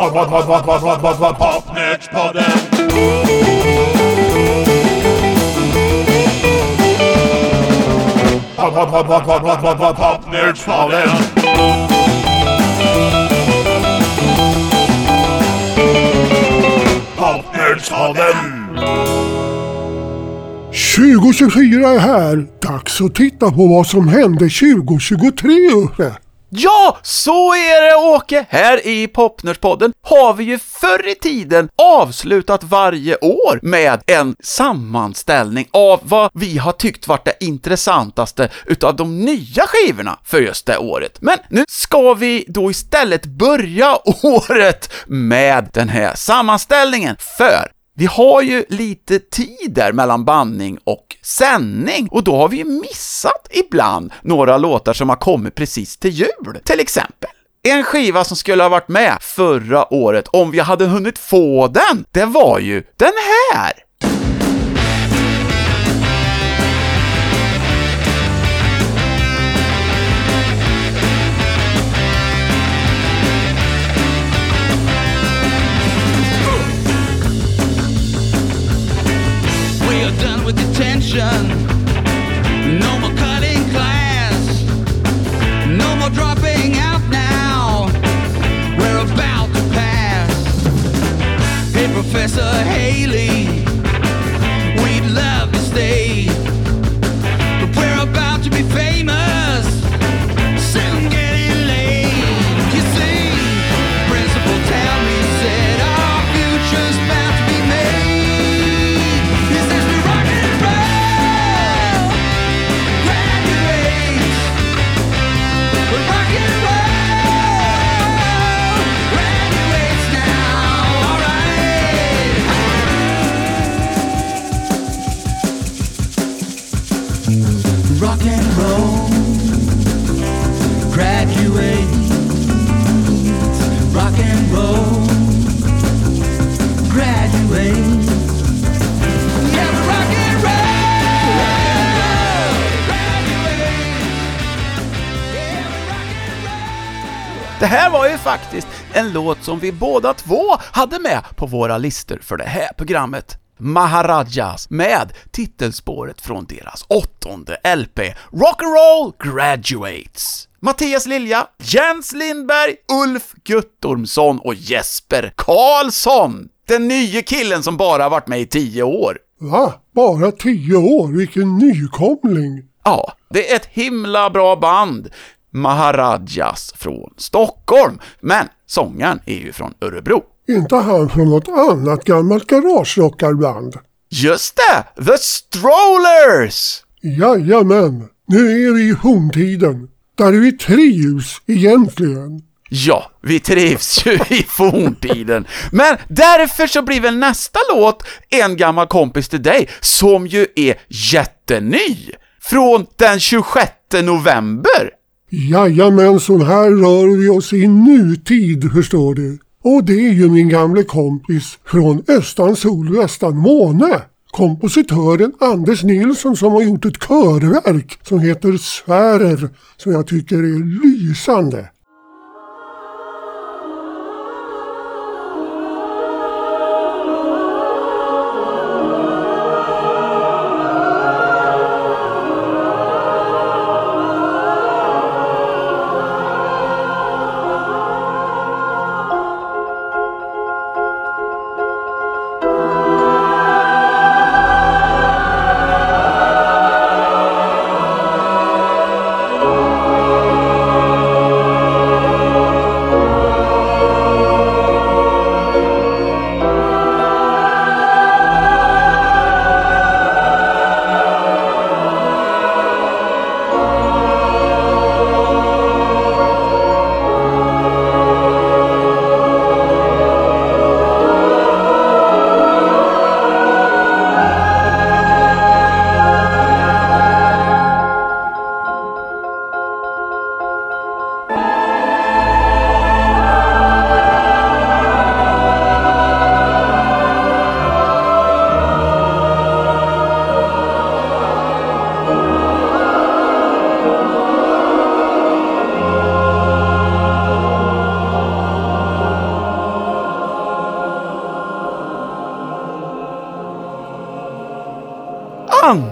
Pod, pod, pod, pod, pod, pod, pod, pod, Popnördspodden. Pod, pod, pod, pod, pod, pod, pod, pod, Popnördspodden. Popnördspodden. 2024 är här. Dags att titta på vad som hände 2023 Uffe. Ja, så är det Åke! Här i Popnörspodden har vi ju förr i tiden avslutat varje år med en sammanställning av vad vi har tyckt varit det intressantaste utav de nya skivorna för just det året. Men nu ska vi då istället börja året med den här sammanställningen, för vi har ju lite tid där mellan bandning och sändning och då har vi ju missat ibland några låtar som har kommit precis till jul, till exempel. En skiva som skulle ha varit med förra året om vi hade hunnit få den, det var ju den här! Done with detention. No more cutting class. No more dropping out now. We're about to pass. Hey, Professor Haley. Det här var ju faktiskt en låt som vi båda två hade med på våra listor för det här programmet. Maharajas med titelspåret från deras åttonde LP, Rock'n'Roll Graduates. Mattias Lilja, Jens Lindberg, Ulf Guttormsson och Jesper Karlsson. Den nya killen som bara varit med i tio år. Va? Bara 10 år? Vilken nykomling. Ja, det är ett himla bra band. Maharajas från Stockholm, men sångaren är ju från Örebro. Inte han från något annat gammalt garagerockarband. Just det! The Strollers! Jajamän, nu är vi i forntiden. Där vi trivs egentligen. Ja, vi trivs ju i forntiden. Men därför så blir väl nästa låt En gammal kompis till dig, som ju är jätteny. Från den 26 november. Jajamensan, här rör vi oss i nutid förstår du. Och det är ju min gamle kompis från Östan sol och Östan måne. Kompositören Anders Nilsson som har gjort ett körverk som heter Sfärer som jag tycker är lysande.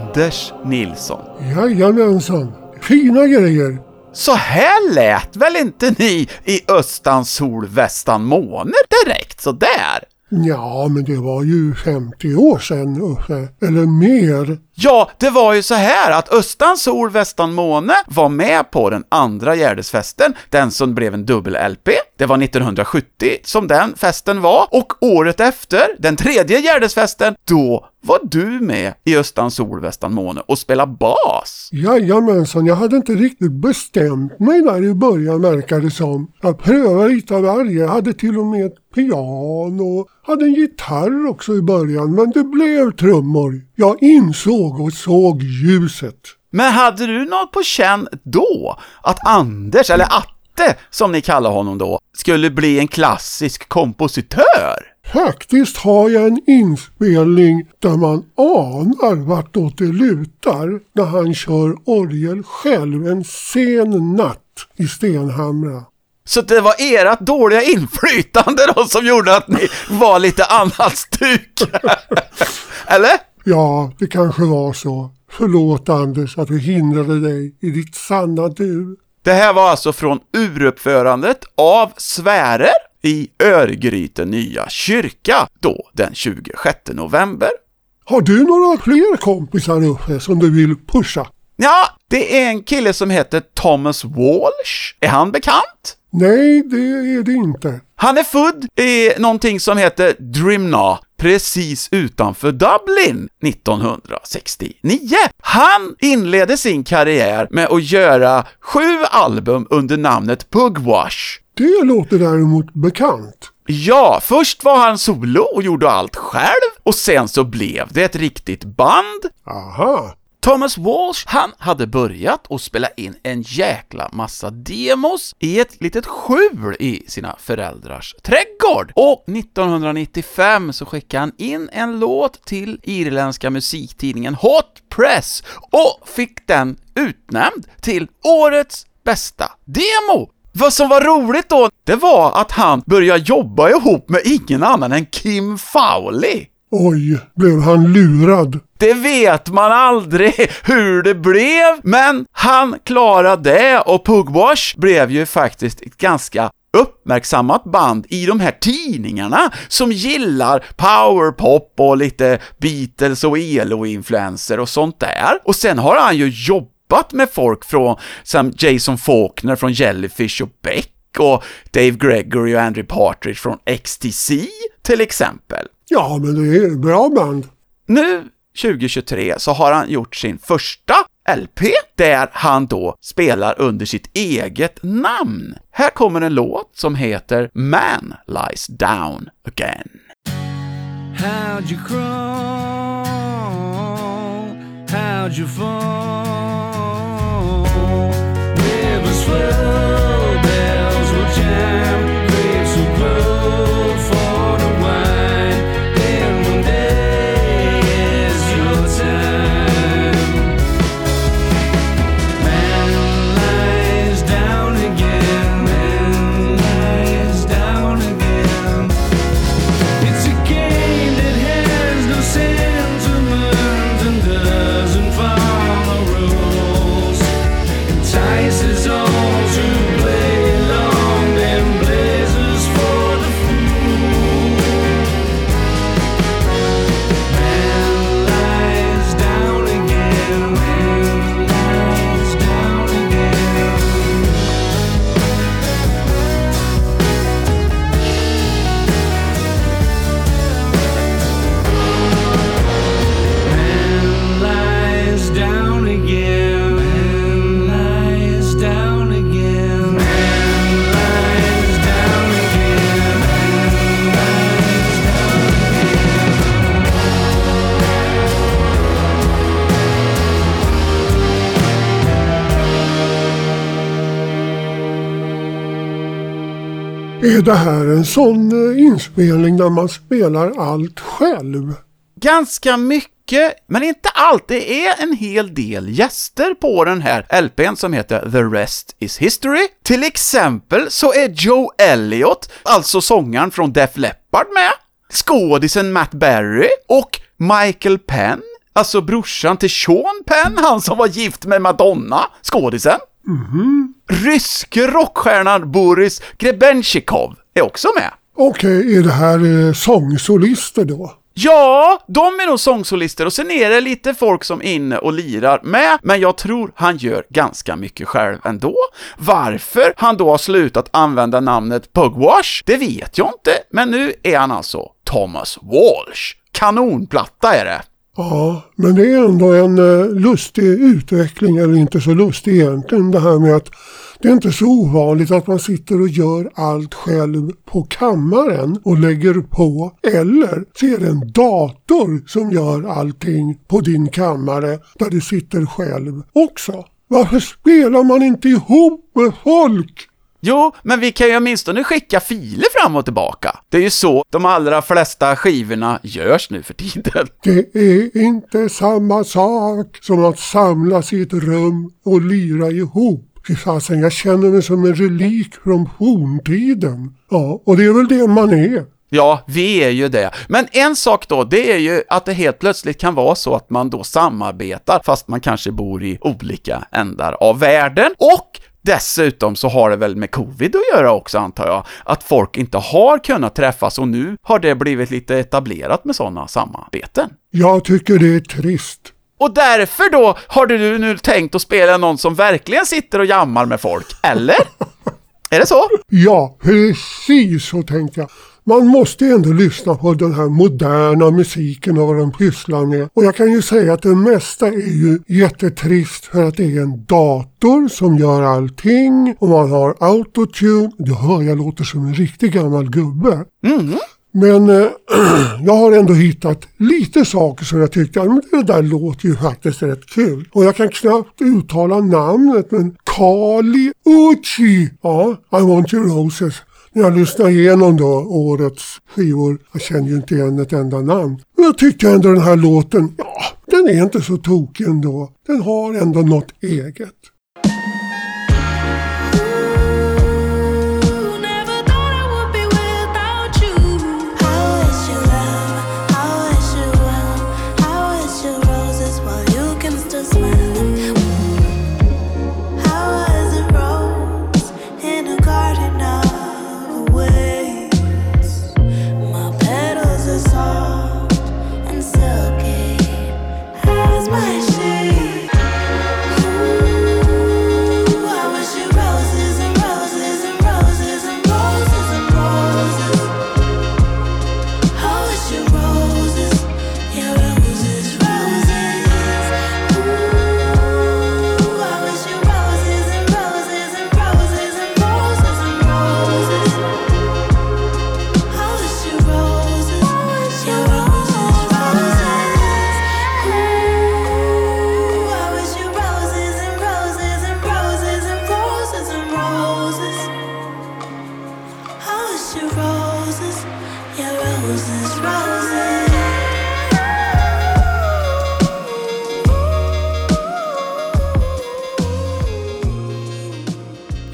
Anders Nilsson. Jajamensan. Fina grejer. Så här lät väl inte ni i Östan sol, västan måne direkt sådär? Ja, men det var ju 50 år sedan Uffe. Eller mer. Ja, det var ju så här att Östan sol, västan måne var med på den andra Gärdesfesten, den som blev en dubbel-LP. Det var 1970 som den festen var, och året efter, den tredje Gärdesfesten, då var du med i Östan sol, västan måne och spelade bas. Jajamensan, jag hade inte riktigt bestämt mig där i början verkar det som. Jag prövade lite av varje, hade till och med ett piano, hade en gitarr också i början, men det blev trummor. Jag insåg och såg ljuset. Men hade du något på känn då? Att Anders, eller Atte, som ni kallar honom då, skulle bli en klassisk kompositör? Faktiskt har jag en inspelning där man anar vartåt det lutar när han kör orgel själv en sen natt i Stenhamra. Så det var ert dåliga inflytande då som gjorde att ni var lite annat stuk? Eller? Ja, det kanske var så. Förlåt Anders att vi hindrade dig i ditt sanna du. Det här var alltså från uruppförandet av Svärer i Örgryte nya kyrka, då den 26 november. Har du några fler kompisar Uffe som du vill pusha? Ja, det är en kille som heter Thomas Walsh. Är han bekant? Nej, det är det inte. Han är född i någonting som heter Drimna, precis utanför Dublin, 1969. Han inledde sin karriär med att göra sju album under namnet Pugwash. Det låter däremot bekant. Ja, först var han solo och gjorde allt själv, och sen så blev det ett riktigt band. Aha. Thomas Walsh, han hade börjat att spela in en jäkla massa demos i ett litet skjul i sina föräldrars trädgård. Och 1995 så skickade han in en låt till irländska musiktidningen Hot Press och fick den utnämnd till årets bästa demo. Vad som var roligt då, det var att han började jobba ihop med ingen annan än Kim Fowley. Oj, blev han lurad? Det vet man aldrig hur det blev, men han klarade det och Pugwash blev ju faktiskt ett ganska uppmärksammat band i de här tidningarna som gillar powerpop och lite Beatles och ELO-influenser och sånt där. Och sen har han ju jobbat med folk från som Jason Faulkner från Jellyfish och Beck och Dave Gregory och Andrew Partridge från XTC till exempel. Ja, men det är ett bra band. Nu 2023 så har han gjort sin första LP där han då spelar under sitt eget namn. Här kommer en låt som heter Man Lies Down Again. How'd you crawl? How'd you fall? Rivers flow, bells will chime, Är det här en sån eh, inspelning där man spelar allt själv? Ganska mycket, men inte allt. Det är en hel del gäster på den här LPn som heter The Rest Is History. Till exempel så är Joe Elliott, alltså sångaren från Def Leppard med, skådisen Matt Berry och Michael Penn Alltså brorsan till Sean Penn, han som var gift med Madonna, skådisen. Ryske rockstjärnan Boris Grebenshikov är också med. Okej, är det här eh, sångsolister då? Ja, de är nog sångsolister och sen är det lite folk som är inne och lirar med, men jag tror han gör ganska mycket själv ändå. Varför han då har slutat använda namnet Pugwash, det vet jag inte, men nu är han alltså Thomas Walsh. Kanonplatta är det. Ja, men det är ändå en eh, lustig utveckling, eller inte så lustig egentligen, det här med att det är inte så ovanligt att man sitter och gör allt själv på kammaren och lägger på. Eller så är det en dator som gör allting på din kammare där du sitter själv också. Varför spelar man inte ihop med folk? Jo, men vi kan ju åtminstone skicka filer fram och tillbaka. Det är ju så de allra flesta skivorna görs nu för tiden. Det är inte samma sak som att samlas i ett rum och lira ihop. Fy fasen, jag känner mig som en relik från forntiden. Ja, och det är väl det man är. Ja, vi är ju det. Men en sak då, det är ju att det helt plötsligt kan vara så att man då samarbetar, fast man kanske bor i olika ändar av världen. Och Dessutom så har det väl med covid att göra också antar jag, att folk inte har kunnat träffas och nu har det blivit lite etablerat med sådana samarbeten. Jag tycker det är trist. Och därför då har du nu tänkt att spela någon som verkligen sitter och jammar med folk, eller? är det så? Ja, precis så tänkte jag. Man måste ändå lyssna på den här moderna musiken och vad den pysslar med. Och jag kan ju säga att det mesta är ju jättetrist för att det är en dator som gör allting och man har autotune. Du hör, jag låter som en riktig gammal gubbe. Men eh, jag har ändå hittat lite saker som jag tyckte, men det där låter ju faktiskt rätt kul. Och jag kan knappt uttala namnet men Kali Uchi, ja, I want your roses. När jag lyssnade igenom då årets skivor, jag känner ju inte igen ett enda namn. Men jag tyckte ändå den här låten, ja, den är inte så tokig ändå. Den har ändå något eget.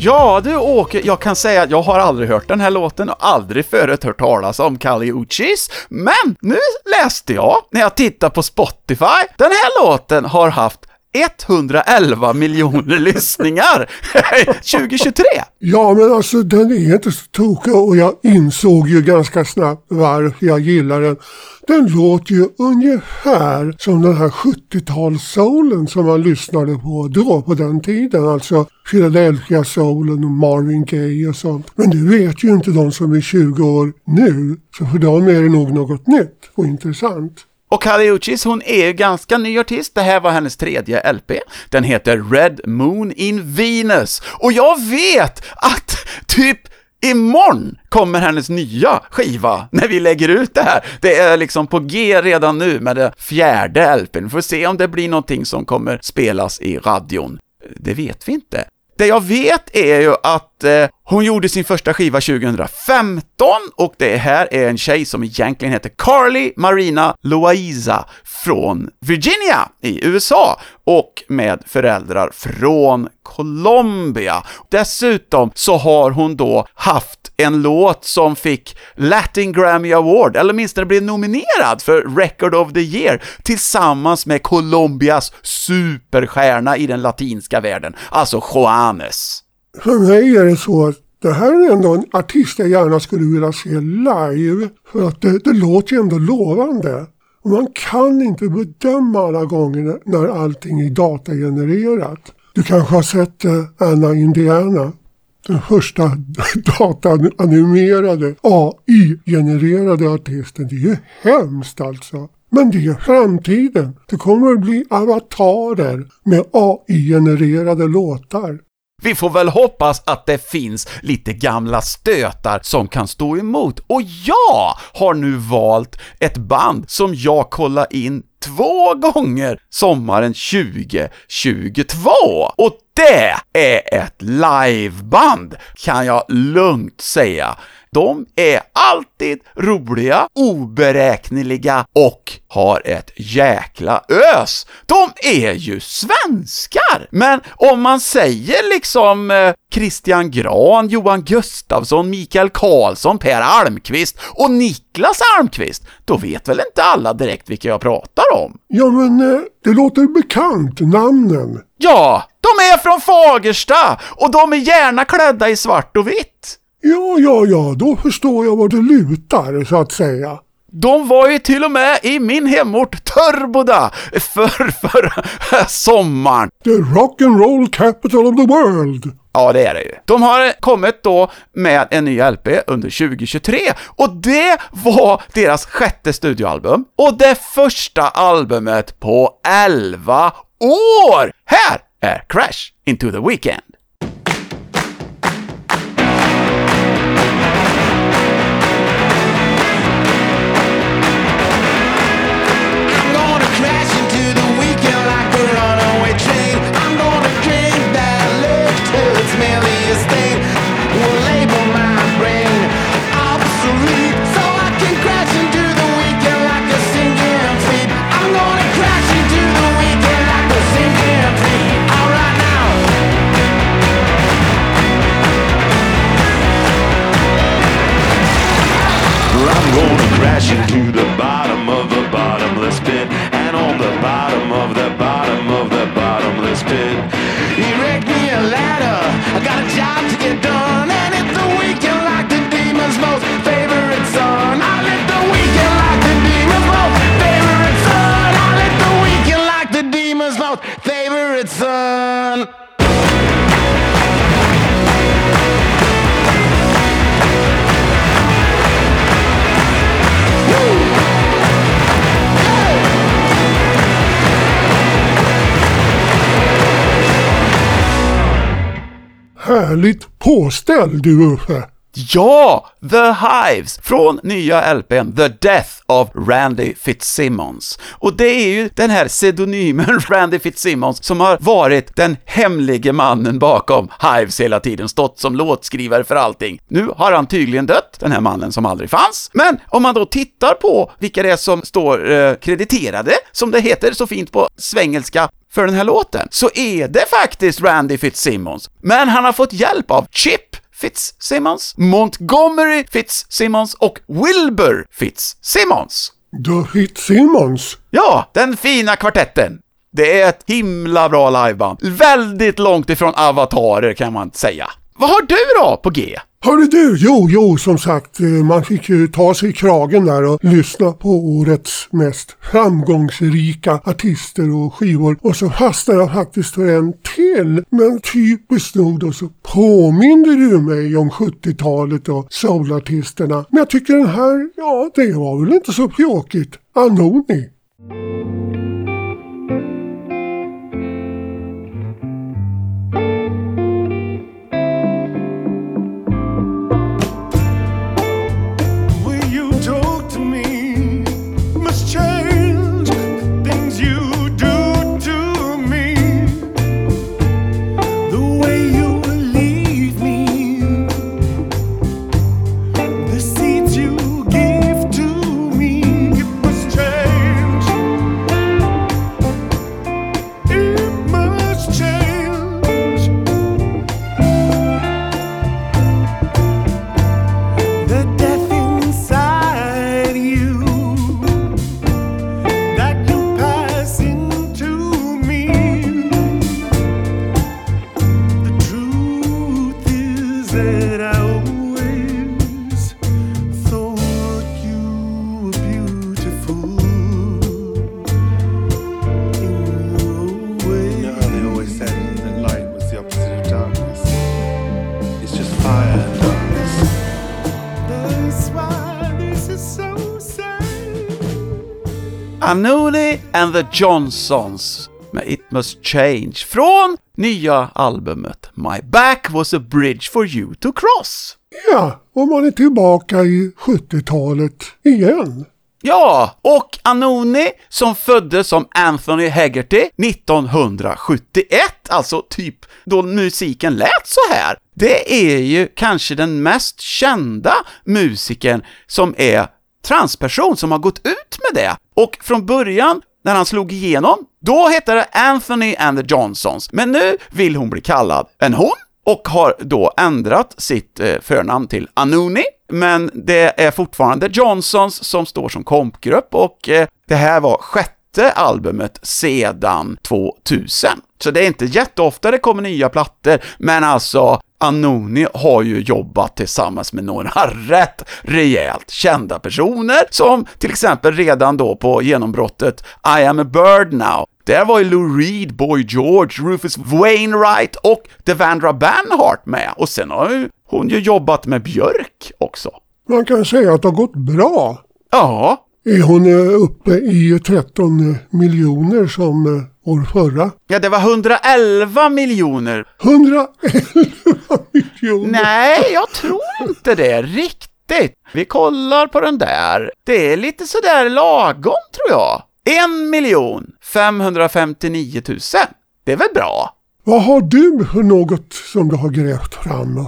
Ja du Åke, jag kan säga att jag har aldrig hört den här låten och aldrig förut hört talas om Kali Uchis, men nu läste jag, när jag tittade på Spotify, den här låten har haft 111 miljoner lyssningar 2023! Ja, men alltså den är inte så tokig och jag insåg ju ganska snabbt varför jag gillar den. Den låter ju ungefär som den här 70-talssoulen som man lyssnade på då, på den tiden. Alltså Philadelphia-soulen och Marvin Gaye och sånt. Men det vet ju inte de som är 20 år nu. Så för dem är det nog något nytt och intressant. Och Kali Uchis, hon är ju ganska ny artist. Det här var hennes tredje LP. Den heter Red Moon in Venus. Och jag vet att typ Imorgon kommer hennes nya skiva när vi lägger ut det här. Det är liksom på G redan nu med det fjärde LPn. Vi får se om det blir någonting som kommer spelas i radion. Det vet vi inte. Det jag vet är ju att eh, hon gjorde sin första skiva 2015 och det här är en tjej som egentligen heter Carly Marina Loaiza från Virginia i USA och med föräldrar från Colombia. Dessutom så har hon då haft en låt som fick Latin Grammy Award, eller åtminstone blev nominerad för Record of the Year tillsammans med Colombias superstjärna i den latinska världen, alltså Juanes. För mig är det så att det här är ändå en artist jag gärna skulle vilja se live. För att det, det låter ju ändå lovande. Och man kan inte bedöma alla gånger när allting är datagenererat. Du kanske har sett eh, Anna Indiana? Den första dataanimerade AI-genererade artisten. Det är ju hemskt alltså. Men det är framtiden. Det kommer att bli avatarer med AI-genererade låtar. Vi får väl hoppas att det finns lite gamla stötar som kan stå emot. Och jag har nu valt ett band som jag kollade in två gånger sommaren 2022. Och det är ett liveband, kan jag lugnt säga. De är alltid roliga, oberäkneliga och har ett jäkla ös. De är ju svenskar! Men om man säger liksom eh, Christian Gran, Johan Gustafsson, Mikael Karlsson, Per Almqvist och Niklas Almqvist, då vet väl inte alla direkt vilka jag pratar om? Ja men eh, det låter bekant, namnen. Ja, de är från Fagersta och de är gärna klädda i svart och vitt. Ja, ja, ja, då förstår jag vad det lutar så att säga. De var ju till och med i min hemort Törboda för, för sommaren. The rock and roll capital of the world. Ja, det är det ju. De har kommit då med en ny LP under 2023 och det var deras sjätte studioalbum och det första albumet på 11 år! Här är Crash into the Weekend. I'm gonna crash into the bottom of the bottomless pit And on the bottom of the Härligt påställd du Uffe. Ja, The Hives från nya LPn The Death of Randy Fitzsimmons. Och det är ju den här pseudonymen Randy Fitzsimmons som har varit den hemlige mannen bakom Hives hela tiden, stått som låtskrivare för allting. Nu har han tydligen dött, den här mannen som aldrig fanns. Men om man då tittar på vilka det är som står eh, krediterade, som det heter så fint på svengelska, för den här låten, så är det faktiskt Randy Fitzsimmons. Men han har fått hjälp av Chip Fitzsimmons, Montgomery Fitzsimmons och Wilbur Fitzsimmons. The Fitzsimmons. Ja, den fina kvartetten. Det är ett himla bra liveband. Väldigt långt ifrån avatarer kan man säga. Vad har du då på G? Hörru du, jo, jo, som sagt, eh, man fick ju ta sig i kragen där och lyssna på årets mest framgångsrika artister och skivor. Och så fastnade jag faktiskt för en till. Men typiskt nog då så påminner du mig om 70-talet och soulartisterna. Men jag tycker den här, ja, det var väl inte så pjåkigt. Anoni. The Johnsons med It Must Change från nya albumet My Back Was a Bridge for You to Cross. Ja, och man är tillbaka i 70-talet igen. Ja, och Anoni som föddes som Anthony Hegarty 1971, alltså typ då musiken lät så här. Det är ju kanske den mest kända musikern som är transperson som har gått ut med det. Och från början, när han slog igenom, då hette det Anthony and the Johnsons. Men nu vill hon bli kallad en hon och har då ändrat sitt eh, förnamn till Anuni, men det är fortfarande Johnsons som står som kompgrupp och eh, det här var sjätte albumet sedan 2000. Så det är inte jätteofta det kommer nya plattor, men alltså Anoni har ju jobbat tillsammans med några rätt rejält kända personer, som till exempel redan då på genombrottet I am a bird now, där var ju Lou Reed, Boy George, Rufus Wainwright och Devandra Banhart med. Och sen har ju hon ju jobbat med Björk också. Man kan säga att det har gått bra. Ja, hon eh, uppe i 13 miljoner som eh, år förra? ja det var 111 miljoner. 111 miljoner! Nej, jag tror inte det riktigt. Vi kollar på den där. Det är lite sådär lagom, tror jag. En miljon 559 000. Det är väl bra? Vad har du för något som du har grävt fram?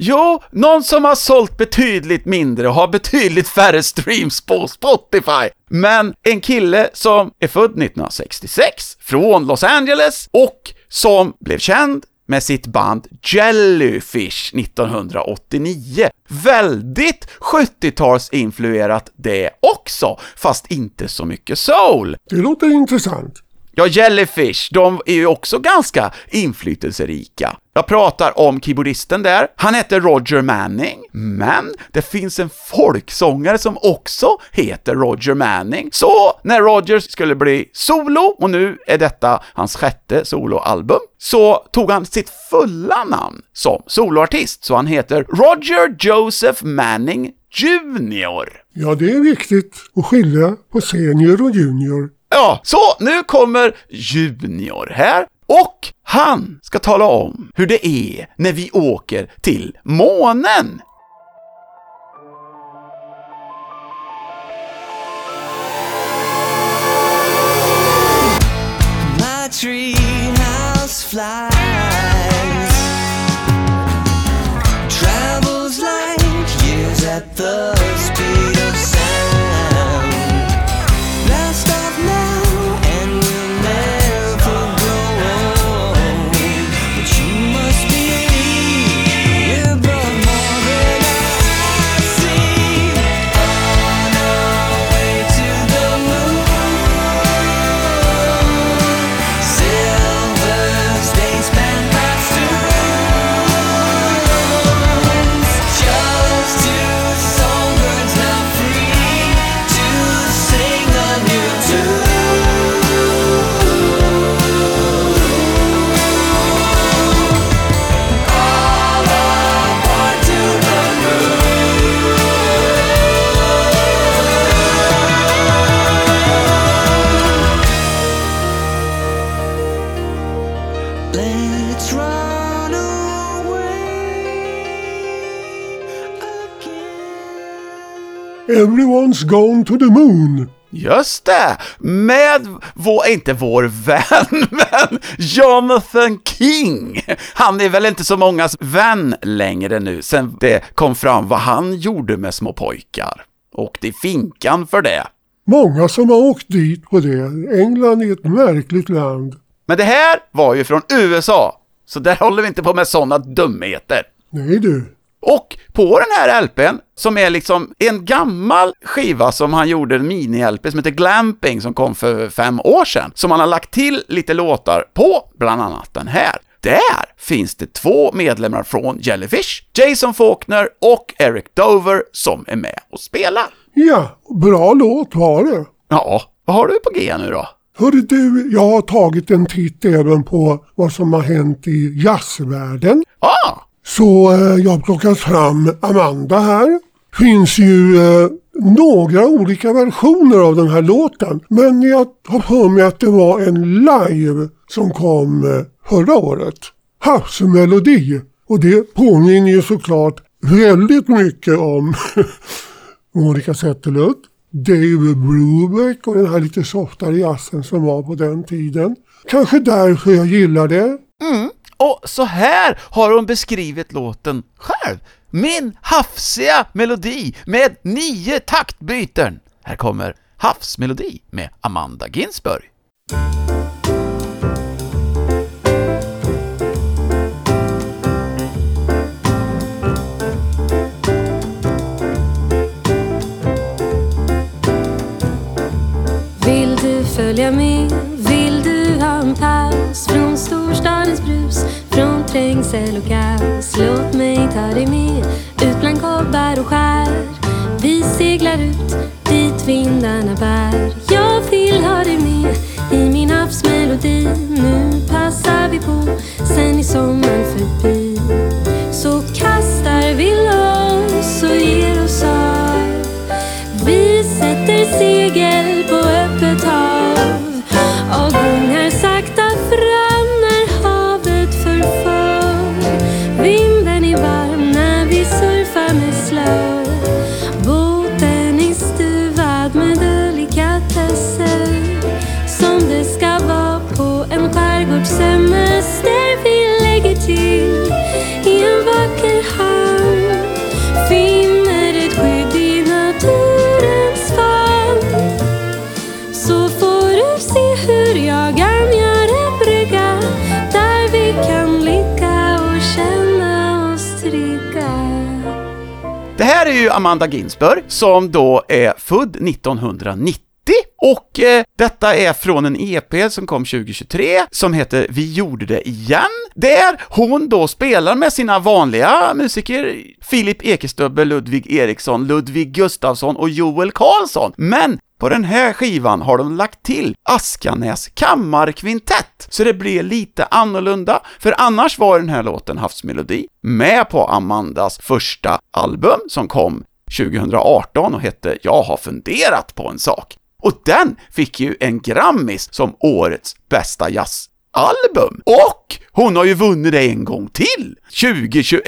Jo, någon som har sålt betydligt mindre och har betydligt färre streams på Spotify. Men en kille som är född 1966, från Los Angeles och som blev känd med sitt band Jellyfish 1989. Väldigt 70-talsinfluerat det också, fast inte så mycket soul. Det låter intressant. Ja, Jellyfish, de är ju också ganska inflytelserika. Jag pratar om keyboardisten där. Han heter Roger Manning, men det finns en folksångare som också heter Roger Manning. Så när Roger skulle bli solo, och nu är detta hans sjätte soloalbum, så tog han sitt fulla namn som soloartist, så han heter Roger Joseph Manning Jr. Ja, det är viktigt att skilja på senior och junior. Ja, så nu kommer Junior här och han ska tala om hur det är när vi åker till månen. Everyone's gone to the moon. Just det! Med vår, inte vår vän, men Jonathan King! Han är väl inte så mångas vän längre nu, sen det kom fram vad han gjorde med små pojkar. Och i finkan för det. Många som har åkt dit på det. England är ett märkligt land. Men det här var ju från USA, så där håller vi inte på med sådana dumheter. Nej du. Och på den här LPn, som är liksom en gammal skiva som han gjorde, en mini-LP som heter Glamping, som kom för fem år sedan, som han har lagt till lite låtar på, bland annat den här. Där finns det två medlemmar från Jellyfish, Jason Faulkner och Eric Dover, som är med och spelar. Ja, bra låt var det. Ja, vad har du på G nu då? Hörru du, jag har tagit en titt även på vad som har hänt i jazzvärlden. Ah, så eh, jag plockar fram Amanda här. Finns ju eh, några olika versioner av den här låten. Men jag har för mig att det var en live som kom eh, förra året. Havsmelodi. Och det påminner ju såklart väldigt mycket om Monica Zetterlund, David Brubeck och den här lite softare jazzen som var på den tiden. Kanske därför jag gillar det. Mm. Och så här har hon beskrivit låten själv. Min hafsiga melodi med nio taktbyten. Här kommer Havsmelodi med Amanda Ginsberg. Vill du följa med? Trängsel och kaos? Låt mig ta dig med ut bland kobbar och skär. Vi seglar ut dit vindarna bär. Jag vill ha dig med i min havsmelodi. Nu passar vi på, sen är sommaren förbi. Så kastar vi loss och ger oss av. Vi sätter segel på öppet hav här är ju Amanda Ginsberg, som då är född 1990 och eh, detta är från en EP som kom 2023 som heter Vi gjorde det igen, där hon då spelar med sina vanliga musiker Filip Ekestubbe, Ludvig Eriksson, Ludvig Gustafsson och Joel Karlsson. Men på den här skivan har de lagt till Askanäs kammarkvintett, så det blir lite annorlunda, för annars var den här låten Havsmelodi med på Amandas första album som kom 2018 och hette Jag har funderat på en sak. Och den fick ju en Grammis som årets bästa jazzalbum. Och hon har ju vunnit det en gång till, 2021!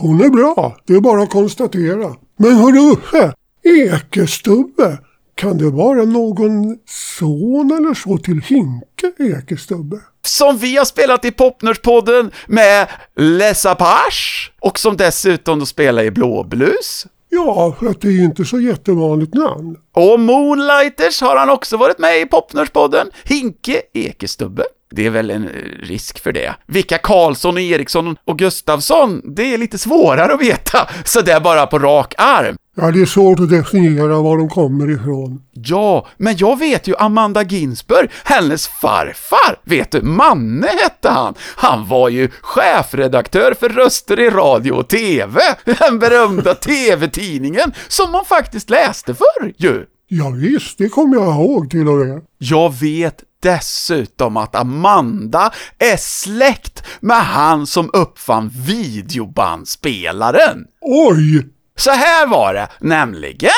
Hon är bra, det är bara att konstatera. Men hörru Uffe, Ekestubbe, kan det vara någon son eller så till Hinke Ekestubbe? som vi har spelat i Popnörspodden med Les Apache och som dessutom då spelar i Blåblus. Ja, för att det är inte så jättevanligt namn. Och Moonlighters har han också varit med i Popnörspodden. Hinke Ekestubbe. Det är väl en eh, risk för det. Vilka Karlsson och Eriksson och Gustafsson, det är lite svårare att veta, så det är bara på rak arm. Ja, det är svårt att definiera var de kommer ifrån. Ja, men jag vet ju Amanda Ginsberg, hennes farfar, vet du, Manne hette han. Han var ju chefredaktör för Röster i radio och TV, den berömda TV-tidningen som man faktiskt läste förr ju. Ja, visst, det kommer jag ihåg till och med. Jag vet dessutom att Amanda är släkt med han som uppfann videobandspelaren. Oj! Så här var det nämligen.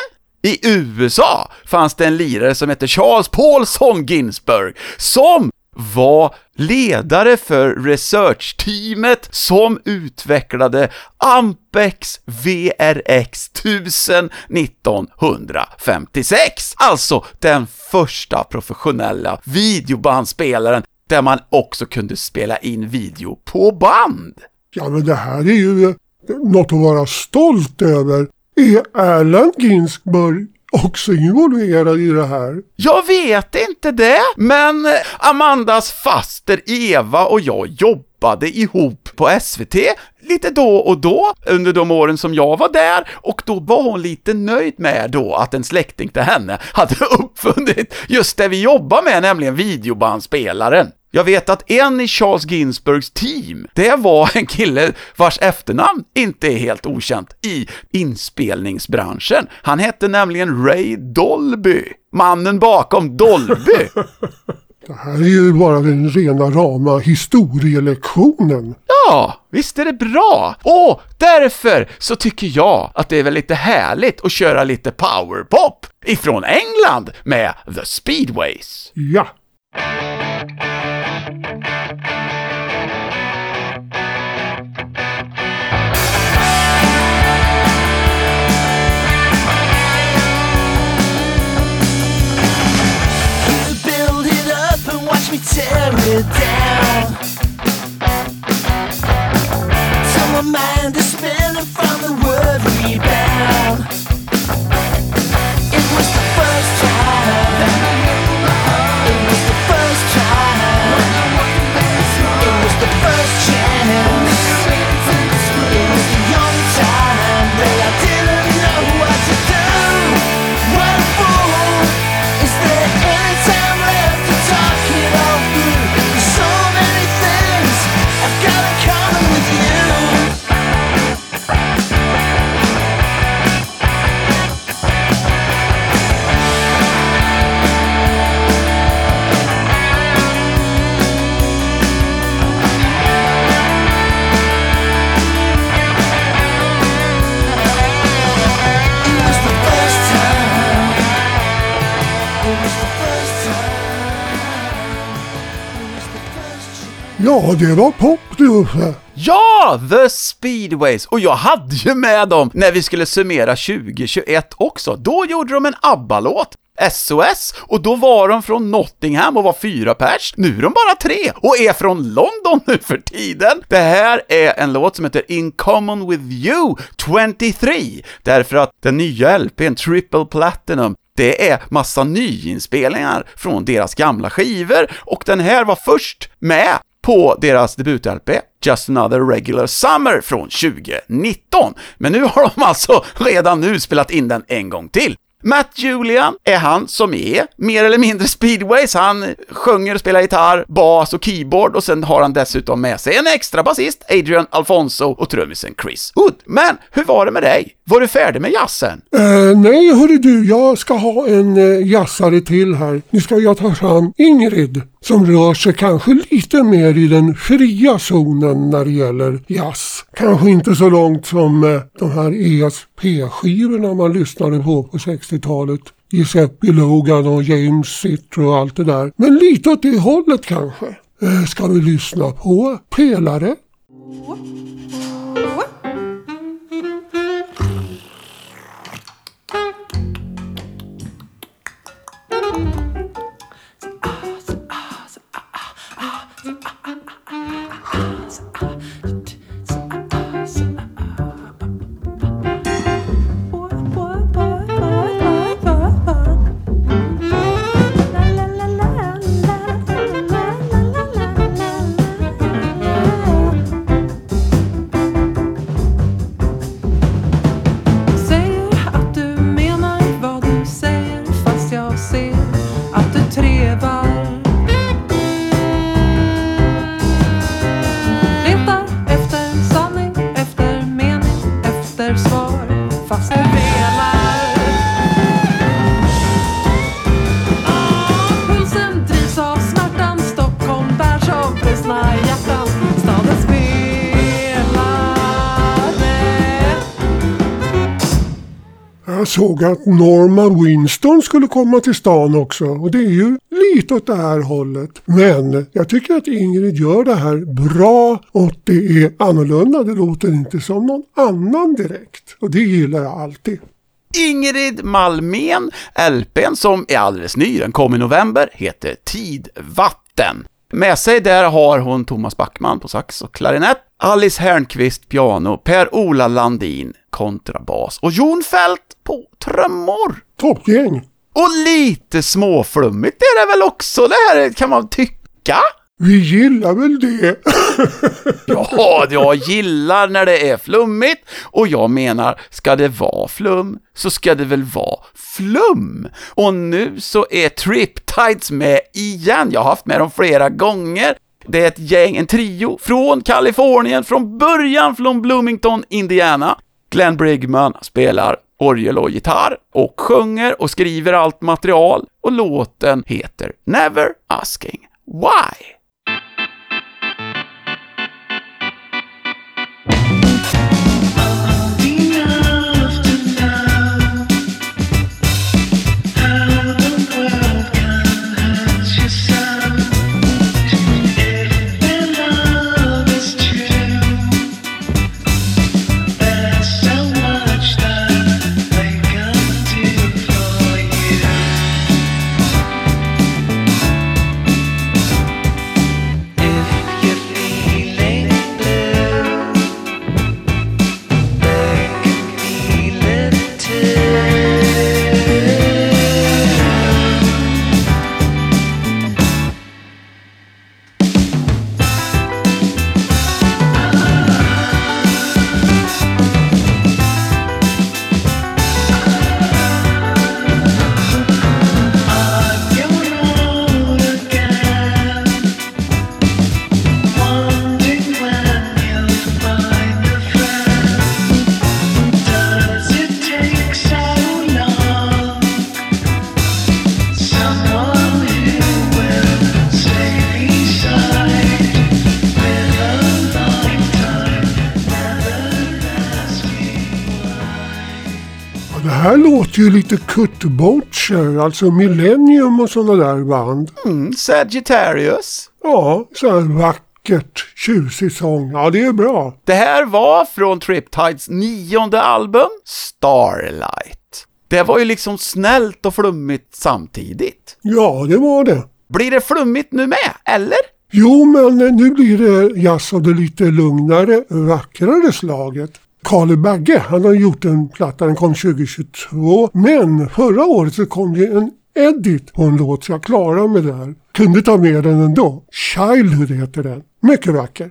I USA fanns det en lirare som hette Charles Paulson Ginsberg som var ledare för researchteamet som utvecklade Ampex VRX 1000 1956. Alltså den första professionella videobandspelaren där man också kunde spela in video på band. Ja, men det här är ju något att vara stolt över. Är Erland Ginsberg också involverad i det här? Jag vet inte det, men eh, Amandas faster Eva och jag jobbade ihop på SVT lite då och då under de åren som jag var där och då var hon lite nöjd med då att en släkting till henne hade uppfunnit just det vi jobbar med, nämligen videobandspelaren. Jag vet att en i Charles Ginsbergs team, det var en kille vars efternamn inte är helt okänt i inspelningsbranschen. Han hette nämligen Ray Dolby, mannen bakom Dolby. Det här är ju bara den rena rama historielektionen. Ja, visst är det bra! Och därför så tycker jag att det är väl lite härligt att köra lite powerpop ifrån England med The Speedways. Ja. Tear it down. Till my mind is spinning from the word rebound. It was the first Ja, det var pop det Uffe. Ja, The Speedways! Och jag hade ju med dem när vi skulle summera 2021 också. Då gjorde de en ABBA-låt. SOS, och då var de från Nottingham och var fyra pers. Nu är de bara tre och är från London nu för tiden. Det här är en låt som heter In Common With You 23, därför att den nya LPn, Triple Platinum, det är massa nyinspelningar från deras gamla skivor och den här var först med på deras debut-LP Just Another Regular Summer från 2019. Men nu har de alltså redan nu spelat in den en gång till. Matt Julian är han som är mer eller mindre speedways. Han sjunger och spelar gitarr, bas och keyboard och sen har han dessutom med sig en extra basist, Adrian Alfonso och trummisen Chris Hood. Men hur var det med dig? Var du färdig med jazzen? Uh, nej, hörru du, jag ska ha en uh, jazzare till här. Nu ska jag ta fram Ingrid som rör sig kanske lite mer i den fria zonen när det gäller jazz. Kanske inte så långt som eh, de här ESP-skivorna man lyssnade på på 60-talet. Giuseppe Logan och James Citro och allt det där. Men lite åt det hållet kanske. Eh, ska vi lyssna på Pelare? Såg att Norma Winston skulle komma till stan också och det är ju lite åt det här hållet. Men jag tycker att Ingrid gör det här bra och det är annorlunda. Det låter inte som någon annan direkt och det gillar jag alltid. Ingrid Malmén, LPn som är alldeles ny, den kom i november, heter Tidvatten. Med sig där har hon Thomas Backman på sax och klarinett, Alice Hernqvist piano, Per-Ola Landin kontrabas och Jon Fält på trummor. Toppgäng! Och lite småflummigt är det väl också det här kan man tycka? Vi gillar väl det. Ja, jag gillar när det är flummigt och jag menar, ska det vara flum så ska det väl vara flum. Och nu så är Triptides med igen. Jag har haft med dem flera gånger. Det är ett gäng, en trio från Kalifornien, från början från Bloomington, Indiana. Glenn Brigman spelar orgel och gitarr och sjunger och skriver allt material och låten heter Never Asking. Why? Lite Kurt Butcher, alltså Millennium och sådana där band. Mm, Sagittarius. Ja, så här vackert, tjusig sång. Ja, det är bra. Det här var från Triptides nionde album, Starlight. Det var ju liksom snällt och flummigt samtidigt. Ja, det var det. Blir det flummigt nu med, eller? Jo, men nu blir det jazz av det lite lugnare, vackrare slaget. Carly Bagge, han har gjort en platta, den kom 2022. Men förra året så kom det en edit på en låt så jag klarade mig där. Kunde ta med den ändå. Childhood heter den. Mycket vacker.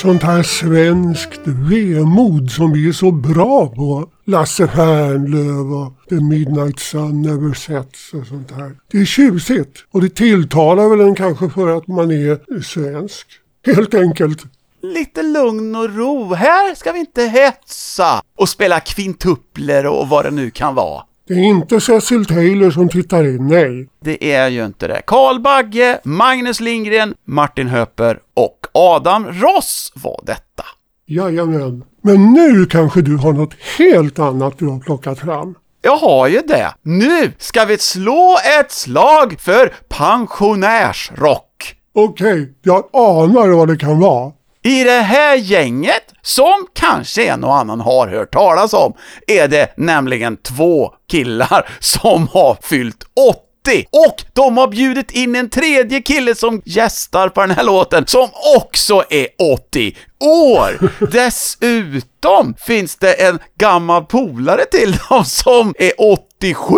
Sånt här svenskt vemod som vi är så bra på. Lasse Fernlöf och The Midnight Sun Never Sets och sånt här. Det är tjusigt och det tilltalar väl en kanske för att man är svensk. Helt enkelt. Lite lugn och ro. Här ska vi inte hetsa och spela kvintupler och vad det nu kan vara. Det är inte Cecil Taylor som tittar in, nej. Det är ju inte det. Karl Bagge, Magnus Lindgren, Martin Höper och Adam Ross var detta. Jajamän. Men nu kanske du har något helt annat du har plockat fram. Jag har ju det. Nu ska vi slå ett slag för pensionärsrock. Okej, jag anar vad det kan vara. I det här gänget, som kanske en och annan har hört talas om, är det nämligen två killar som har fyllt 80 och de har bjudit in en tredje kille som gästar på den här låten som också är 80 år. Dessutom finns det en gammal polare till dem som är 87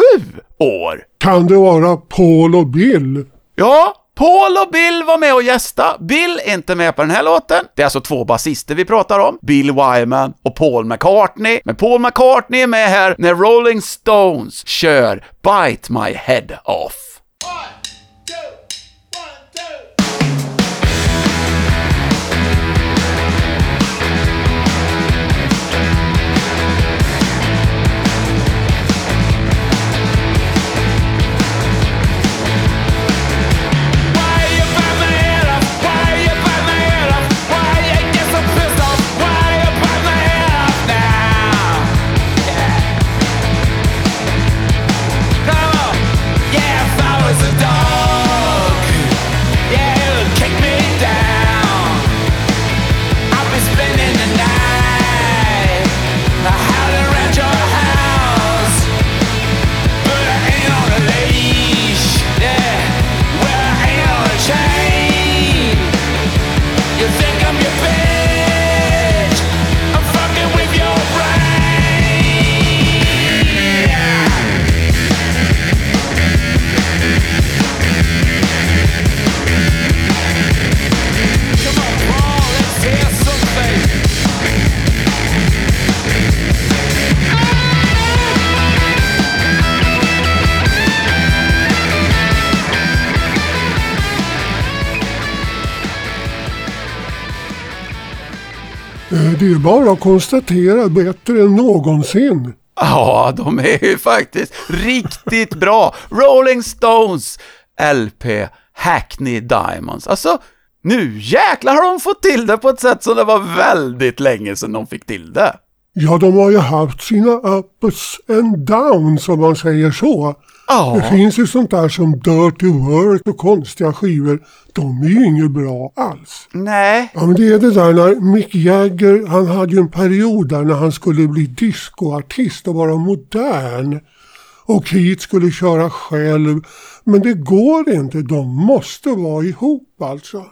år. Kan det vara Paul och Bill? Ja, Paul och Bill var med och gästa. Bill är inte med på den här låten. Det är alltså två basister vi pratar om. Bill Wyman och Paul McCartney. Men Paul McCartney är med här när Rolling Stones kör Bite My Head Off. One. Bara konstatera bättre än någonsin. Ja, de är ju faktiskt riktigt bra. Rolling Stones LP Hackney Diamonds. Alltså, nu jäklar har de fått till det på ett sätt som det var väldigt länge sedan de fick till det. Ja, de har ju haft sina ups and downs om man säger så. Ja. Det finns ju sånt där som Dirty Work och konstiga skivor. De är ju inget bra alls. Nej. Ja, men det är det där när Mick Jagger, han hade ju en period där när han skulle bli discoartist och vara modern. Och Keith skulle köra själv. Men det går inte, de måste vara ihop alltså.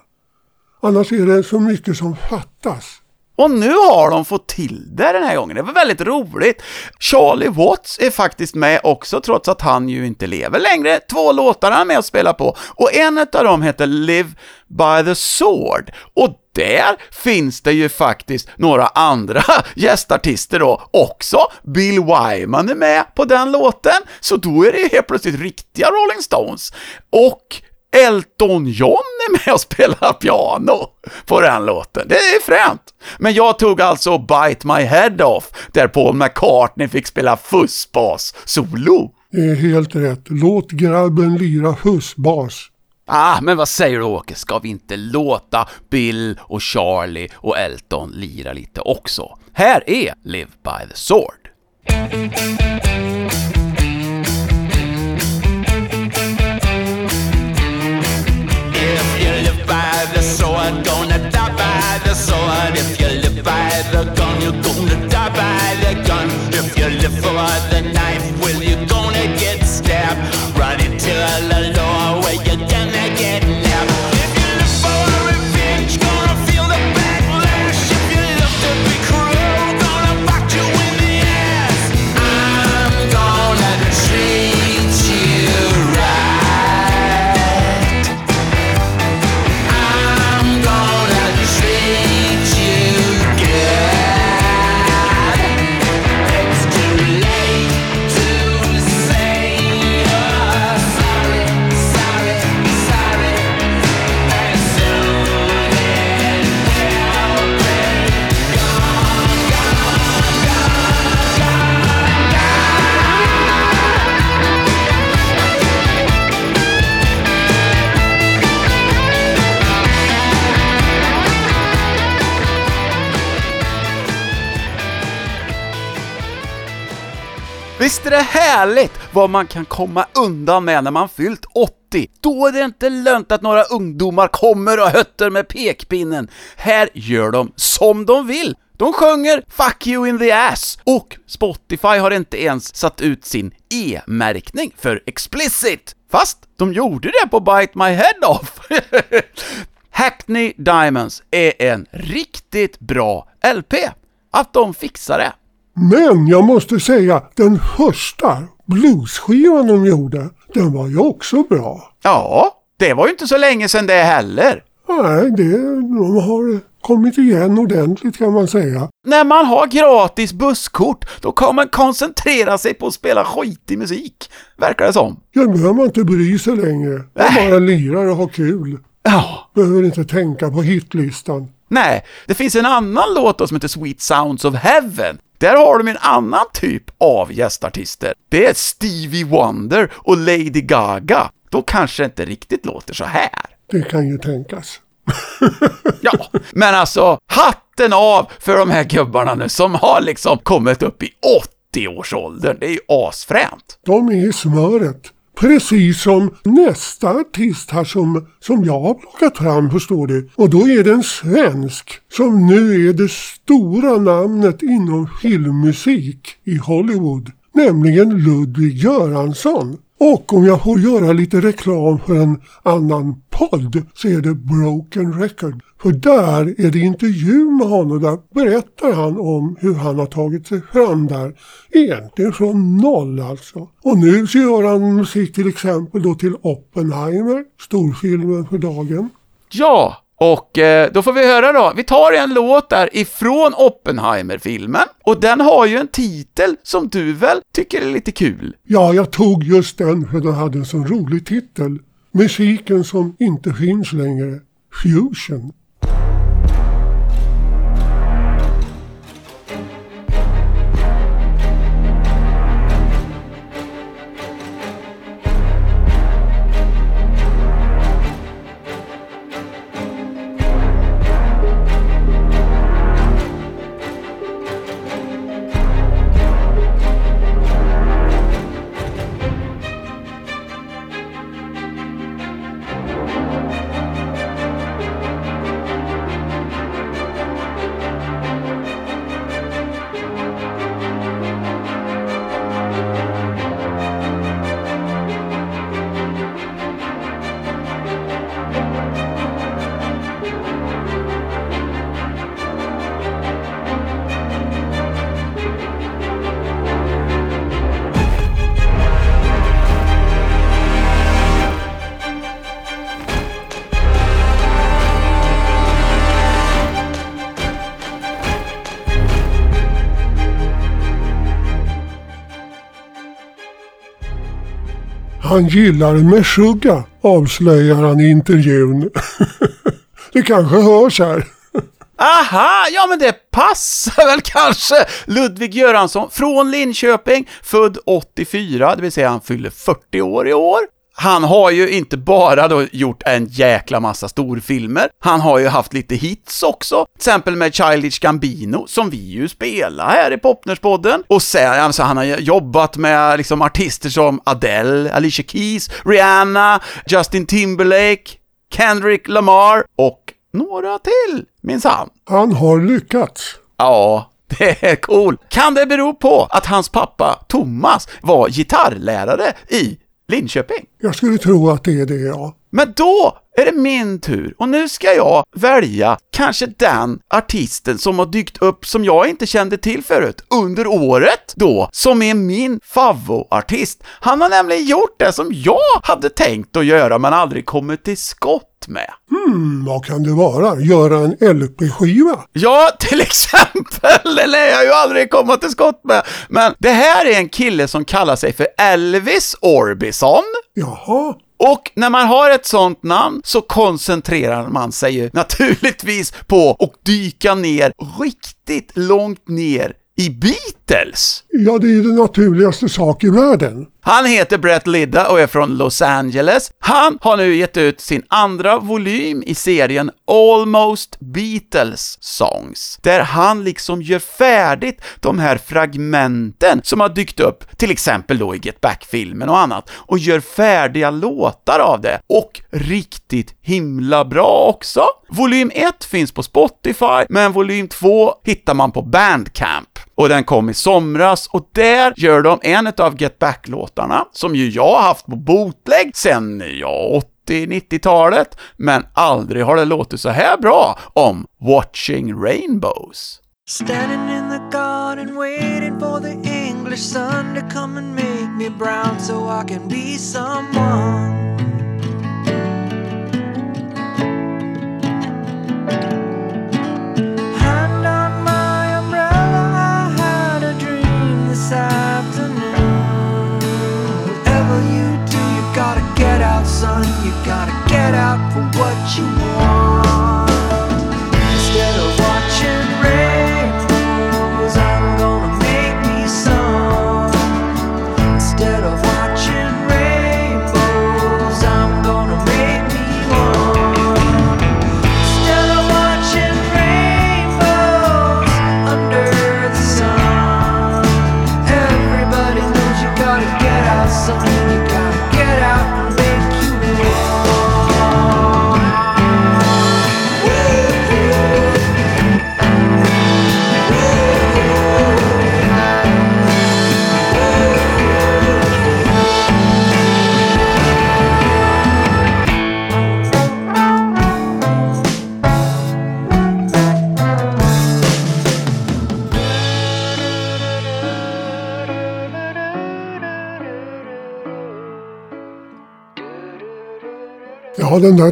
Annars är det så mycket som fattas. Och nu har de fått till det den här gången. Det var väldigt roligt. Charlie Watts är faktiskt med också, trots att han ju inte lever längre. Två låtar han är med och spelar på. Och en av dem heter Live by the Sword. Och där finns det ju faktiskt några andra gästartister då också. Bill Wyman är med på den låten, så då är det ju helt plötsligt riktiga Rolling Stones. Och Elton John är med och spelar piano på den låten. Det är fränt. Men jag tog alltså Bite My Head Off, där Paul McCartney fick spela fussbas solo. Det är helt rätt. Låt grabben lira husbas. Ah, men vad säger du Åke, ska vi inte låta Bill och Charlie och Elton lira lite också? Här är Live by the Sword. You live for the knife, Visst är det härligt vad man kan komma undan med när man fyllt 80? Då är det inte lönt att några ungdomar kommer och hötter med pekpinnen. Här gör de som de vill. De sjunger 'Fuck you in the ass' och Spotify har inte ens satt ut sin E-märkning för explicit. Fast de gjorde det på Bite My Head Off. Hackney Diamonds är en riktigt bra LP. Att de fixar det. Men jag måste säga, den första bluesskivan de gjorde, den var ju också bra. Ja, det var ju inte så länge sedan det heller. Nej, det, de har kommit igen ordentligt kan man säga. När man har gratis busskort, då kan man koncentrera sig på att spela skitig musik, verkar det som. Ja, då behöver man inte bry sig längre. Man bara lirar och har kul. Ja, Behöver inte tänka på hitlistan. nej, det finns en annan låt då som heter Sweet Sounds of Heaven. Där har de en annan typ av gästartister. Det är Stevie Wonder och Lady Gaga. Då kanske det inte riktigt låter så här. Det kan ju tänkas. Ja, men alltså hatten av för de här gubbarna nu som har liksom kommit upp i 80-årsåldern. Det är ju asfränt. De är i smöret. Precis som nästa artist här som, som jag har plockat fram förstår du. Och då är det en svensk som nu är det stora namnet inom filmmusik i Hollywood. Nämligen Ludwig Göransson. Och om jag får göra lite reklam för en annan podd så är det Broken Record. För där är det intervju med honom. Där berättar han om hur han har tagit sig fram där. Egentligen från noll alltså. Och nu så gör han musik till exempel då till Oppenheimer. Storfilmen för dagen. Ja, och eh, då får vi höra då. Vi tar en låt där ifrån Oppenheimer-filmen. Och den har ju en titel som du väl tycker är lite kul? Ja, jag tog just den för den hade en sån rolig titel. Musiken som inte finns längre. Fusion. Han gillar Meshuggah, avslöjar han i intervjun. det kanske hörs här. Aha, ja men det passar väl kanske! Ludvig Göransson från Linköping, född 84, det vill säga han fyller 40 år i år. Han har ju inte bara då gjort en jäkla massa storfilmer, han har ju haft lite hits också, till exempel med Childish Gambino, som vi ju spelar här i Popnerspodden. Och sen, alltså han har jobbat med liksom artister som Adele, Alicia Keys, Rihanna, Justin Timberlake, Kendrick Lamar och några till, minsann. Han har lyckats. Ja, det är cool. Kan det bero på att hans pappa Thomas var gitarrlärare i Linköping? Jag skulle tro att det är det, ja. Men då är det min tur och nu ska jag välja kanske den artisten som har dykt upp som jag inte kände till förut under året då, som är min favvoartist. Han har nämligen gjort det som jag hade tänkt att göra men aldrig kommit till skott med. Hmm, vad kan det vara? Göra en LP-skiva? Ja, till exempel! Det lär jag ju aldrig komma till skott med. Men det här är en kille som kallar sig för Elvis Orbison. Jaha. Och när man har ett sånt namn så koncentrerar man sig ju naturligtvis på att dyka ner riktigt långt ner i Beatles. Ja, det är ju den naturligaste sak i världen. Han heter Brett Lidda och är från Los Angeles. Han har nu gett ut sin andra volym i serien Almost Beatles Songs, där han liksom gör färdigt de här fragmenten som har dykt upp, till exempel då i Get Back-filmen och annat, och gör färdiga låtar av det. Och riktigt himla bra också. Volym 1 finns på Spotify, men volym 2 hittar man på Bandcamp. Och den kom i somras och där gör de en av Get Back-låtarna, som ju jag har haft på bootleg sen, ja, 80-90-talet, men aldrig har det låtit så här bra om Watching Rainbows. Standing in the garden waiting for the English sun to come and make me brown so I can be someone. Afternoon. Whatever you do, you gotta get out, son. You gotta get out for what you want. Ja, den där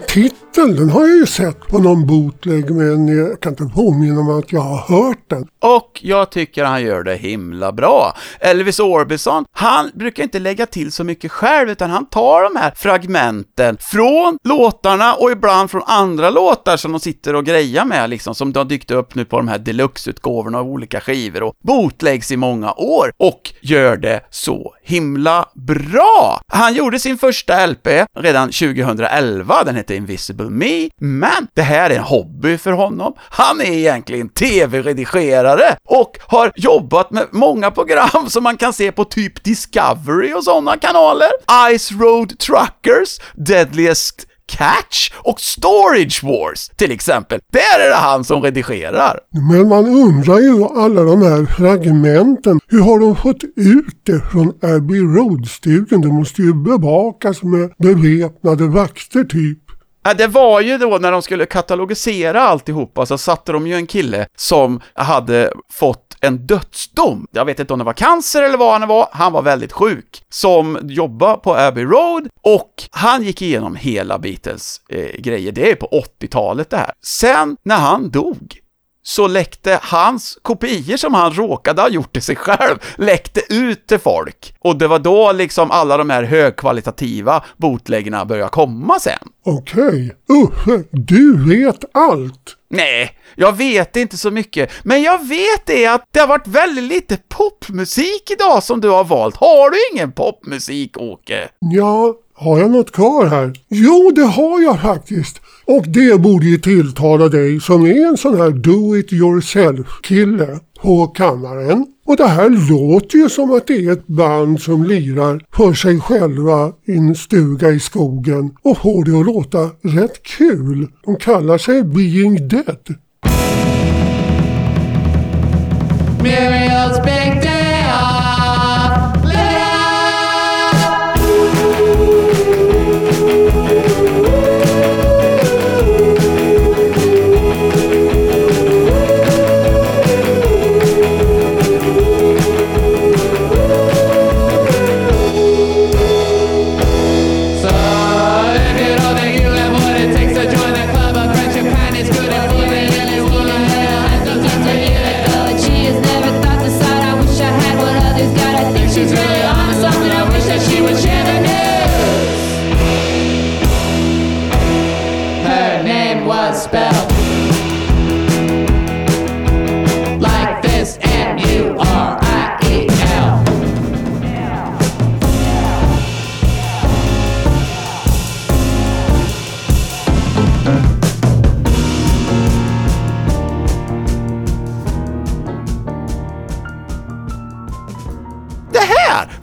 låten, den har jag ju sett på någon bootleg men jag kan inte påminna mig att jag har hört den. Och jag tycker han gör det himla bra. Elvis Orbison, han brukar inte lägga till så mycket själv, utan han tar de här fragmenten från låtarna och ibland från andra låtar som de sitter och grejar med, liksom, som har dykt upp nu på de här deluxe-utgåvorna av olika skivor och bootlegs i många år och gör det så himla bra. Han gjorde sin första LP redan 2011, den heter Invisible Me, men det här är en hobby för honom. Han är egentligen tv-redigerare och har jobbat med många program som man kan se på typ Discovery och sådana kanaler. Ice Road Truckers, Deadliest Catch och Storage Wars till exempel. Där är det han som redigerar. Men man undrar ju alla de här fragmenten. Hur har de fått ut det från Abbey Road-studion? Det måste ju bevakas med beväpnade vakter typ. Ja, det var ju då när de skulle katalogisera alltihopa så satte de ju en kille som hade fått en dödsdom. Jag vet inte om det var cancer eller vad han var, han var väldigt sjuk, som jobbade på Abbey Road och han gick igenom hela Beatles eh, grejer. Det är på 80-talet det här. Sen när han dog så läckte hans kopior som han råkade ha gjort till sig själv, läckte ut till folk. Och det var då liksom alla de här högkvalitativa bootläggarna började komma sen. Okej. Uffe, du vet allt. Nej, jag vet inte så mycket, men jag vet det att det har varit väldigt lite popmusik idag som du har valt. Har du ingen popmusik, Åke? Ja, har jag något kvar här? Jo, det har jag faktiskt. Och det borde ju tilltala dig som är en sån här do it yourself-kille på kammaren. Och det här låter ju som att det är ett band som lirar för sig själva i en stuga i skogen och får det att låta rätt kul. De kallar sig Being Dead. Muriel's big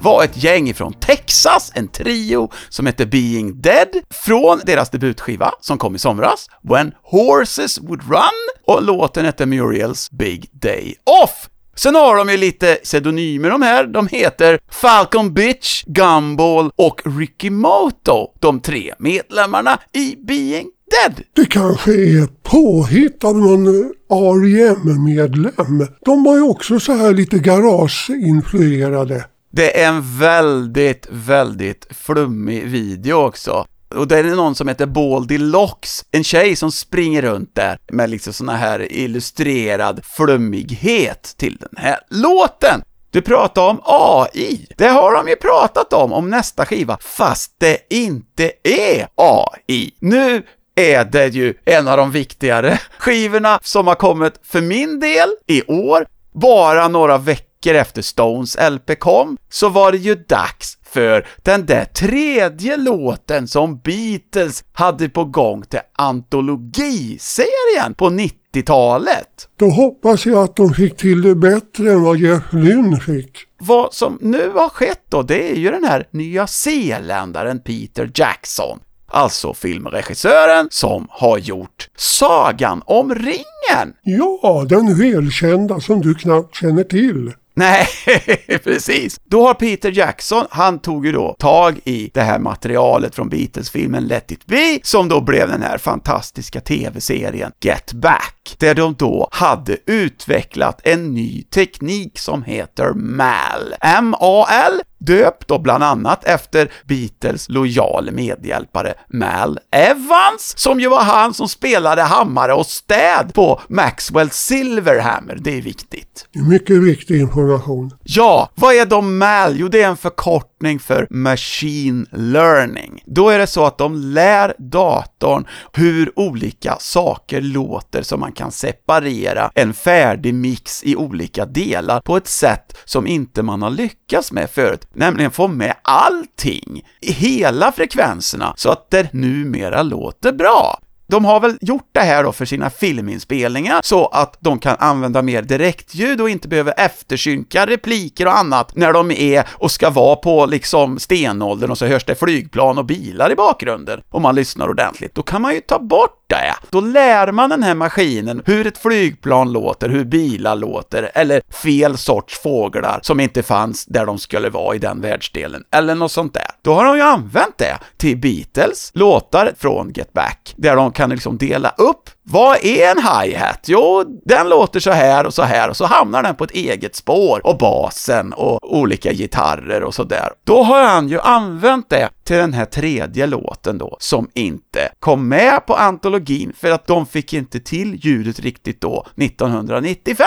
var ett gäng från Texas, en trio som hette Being Dead, från deras debutskiva som kom i somras, When Horses Would Run, och låten hette Muriel's Big Day Off. Sen har de ju lite pseudonymer de här, de heter Falcon Bitch, Gumball och Ricky Moto, de tre medlemmarna i Being Dead. Det kanske är påhitt av någon R.E.M-medlem. De var ju också så här lite garageinfluerade. Det är en väldigt, väldigt flummig video också. Och det är någon som heter Baldy Locks, en tjej som springer runt där med liksom såna här illustrerad flummighet till den här låten. Du pratar om AI. Det har de ju pratat om, om nästa skiva, fast det inte är AI. Nu är det ju en av de viktigare skivorna som har kommit för min del i år. Bara några veckor efter Stones LP kom så var det ju dags för den där tredje låten som Beatles hade på gång till antologiserien på 90-talet. Då hoppas jag att de fick till det bättre än vad Jeff Lynne fick. Vad som nu har skett då, det är ju den här nya zeeländaren Peter Jackson, alltså filmregissören som har gjort Sagan om ringen. Ja, den välkända som du knappt känner till. Nej, precis. Då har Peter Jackson, han tog ju då tag i det här materialet från Beatles-filmen Let It Be, som då blev den här fantastiska tv-serien Get Back, där de då hade utvecklat en ny teknik som heter MAL. M-A-L, döpt då bland annat efter Beatles lojale medhjälpare Mal Evans, som ju var han som spelade hammare och städ på Maxwell Silverhammer. Det är viktigt. Mycket viktig information. Ja, vad är då MAL? Jo, det är en förkortning för Machine Learning. Då är det så att de lär datorn hur olika saker låter så man kan separera en färdig mix i olika delar på ett sätt som inte man har lyckats med förut, nämligen få med allting, i hela frekvenserna, så att det numera låter bra. De har väl gjort det här då för sina filminspelningar så att de kan använda mer direktljud och inte behöver eftersynka repliker och annat när de är och ska vara på liksom stenåldern och så hörs det flygplan och bilar i bakgrunden om man lyssnar ordentligt. Då kan man ju ta bort det. Då lär man den här maskinen hur ett flygplan låter, hur bilar låter eller fel sorts fåglar som inte fanns där de skulle vara i den världsdelen eller något sånt där. Då har de ju använt det till Beatles låtar från Get Back där de kan liksom dela upp vad är en hi-hat? Jo, den låter så här och så här och så hamnar den på ett eget spår och basen och olika gitarrer och så där. Då har han ju använt det till den här tredje låten då som inte kom med på antologin för att de fick inte till ljudet riktigt då 1995.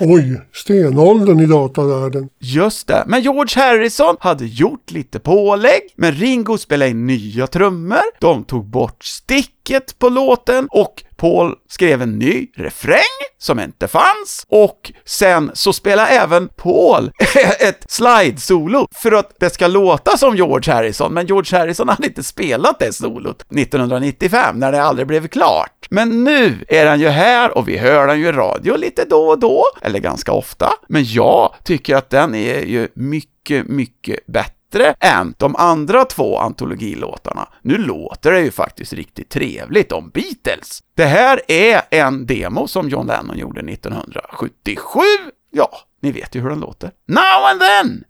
Oj, stenåldern i datavärlden. Just det, men George Harrison hade gjort lite pålägg, men Ringo spelade in nya trummor, de tog bort sticket på låten och Paul skrev en ny refräng som inte fanns. Och sen så spelar även Paul ett slide-solo för att det ska låta som George Harrison, men George Harrison hade inte spelat det solot 1995 när det aldrig blev klart. Men nu är han ju här och vi hör han ju i radio lite då och då, eller ganska ofta, men jag tycker att den är ju mycket, mycket bättre än de andra två antologilåtarna. Nu låter det ju faktiskt riktigt trevligt om Beatles. Det här är en demo som John Lennon gjorde 1977. Ja, ni vet ju hur den låter. Now and then!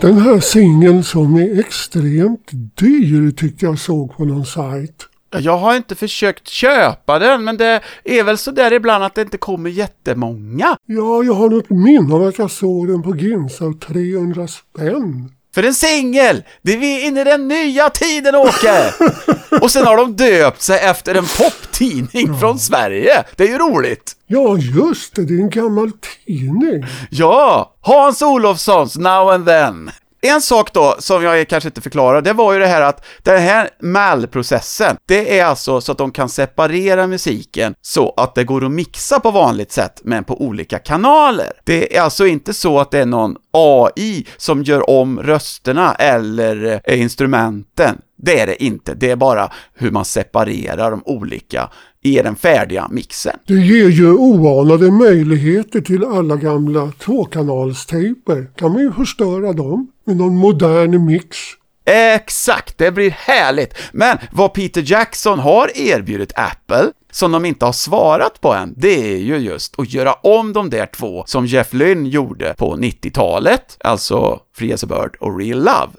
Den här singeln som är extremt dyr tyckte jag såg på någon sajt? Jag har inte försökt köpa den, men det är väl så där ibland att det inte kommer jättemånga. Ja, jag har något minne av att jag såg den på Ginsa av 300 spänn. För en singel! Det är vi inne i den nya tiden, Åke! Och sen har de döpt sig efter en poptidning från Sverige. Det är ju roligt. Ja, just det, det är en gammal tidning. Ja, Hans Olofssons Now and Then. En sak då, som jag kanske inte förklarar, det var ju det här att den här MAL-processen, det är alltså så att de kan separera musiken så att det går att mixa på vanligt sätt, men på olika kanaler. Det är alltså inte så att det är någon AI som gör om rösterna eller eh, instrumenten. Det är det inte, det är bara hur man separerar de olika i den färdiga mixen. Det ger ju oanade möjligheter till alla gamla tvåkanalstejper. Kan man ju förstöra dem med någon modern mix. Exakt, det blir härligt. Men vad Peter Jackson har erbjudit Apple, som de inte har svarat på än, det är ju just att göra om de där två som Jeff Lynne gjorde på 90-talet, alltså Free as a Bird och Real Love.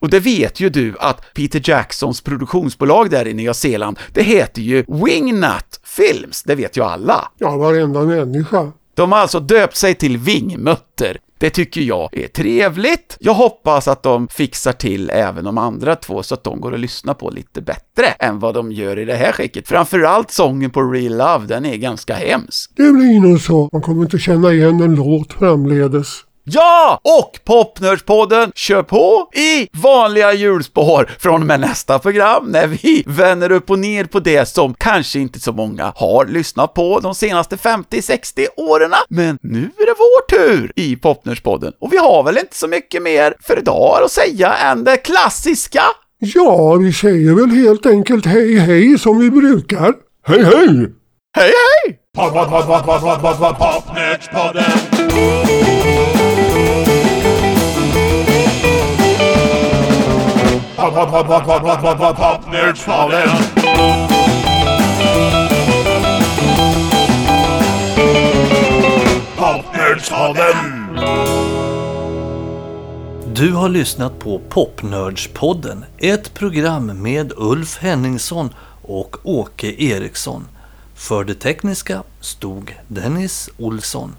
Och det vet ju du att Peter Jacksons produktionsbolag där i Nya Zeeland, det heter ju Wingnut Films, det vet ju alla. Ja, varenda människa. De har alltså döpt sig till Vingmutter. Det tycker jag är trevligt. Jag hoppas att de fixar till även de andra två så att de går att lyssna på lite bättre än vad de gör i det här skicket. Framförallt sången på Real Love, den är ganska hemsk. Det blir nog så. Man kommer inte känna igen en låt framledes. Ja! Och Popnördspodden kör på i vanliga hjulspår från och med nästa program när vi vänder upp och ner på det som kanske inte så många har lyssnat på de senaste 50-60 åren. Men nu är det vår tur i Popnördspodden och vi har väl inte så mycket mer för idag att säga än det klassiska. Ja, vi säger väl helt enkelt hej hej som vi brukar. Hej hej! Hej hej! Popnördspodden. Popnördspodden. Popnördspodden. Du har lyssnat på Popnördspodden, ett program med Ulf Henningsson och Åke Eriksson. För det tekniska stod Dennis Olsson.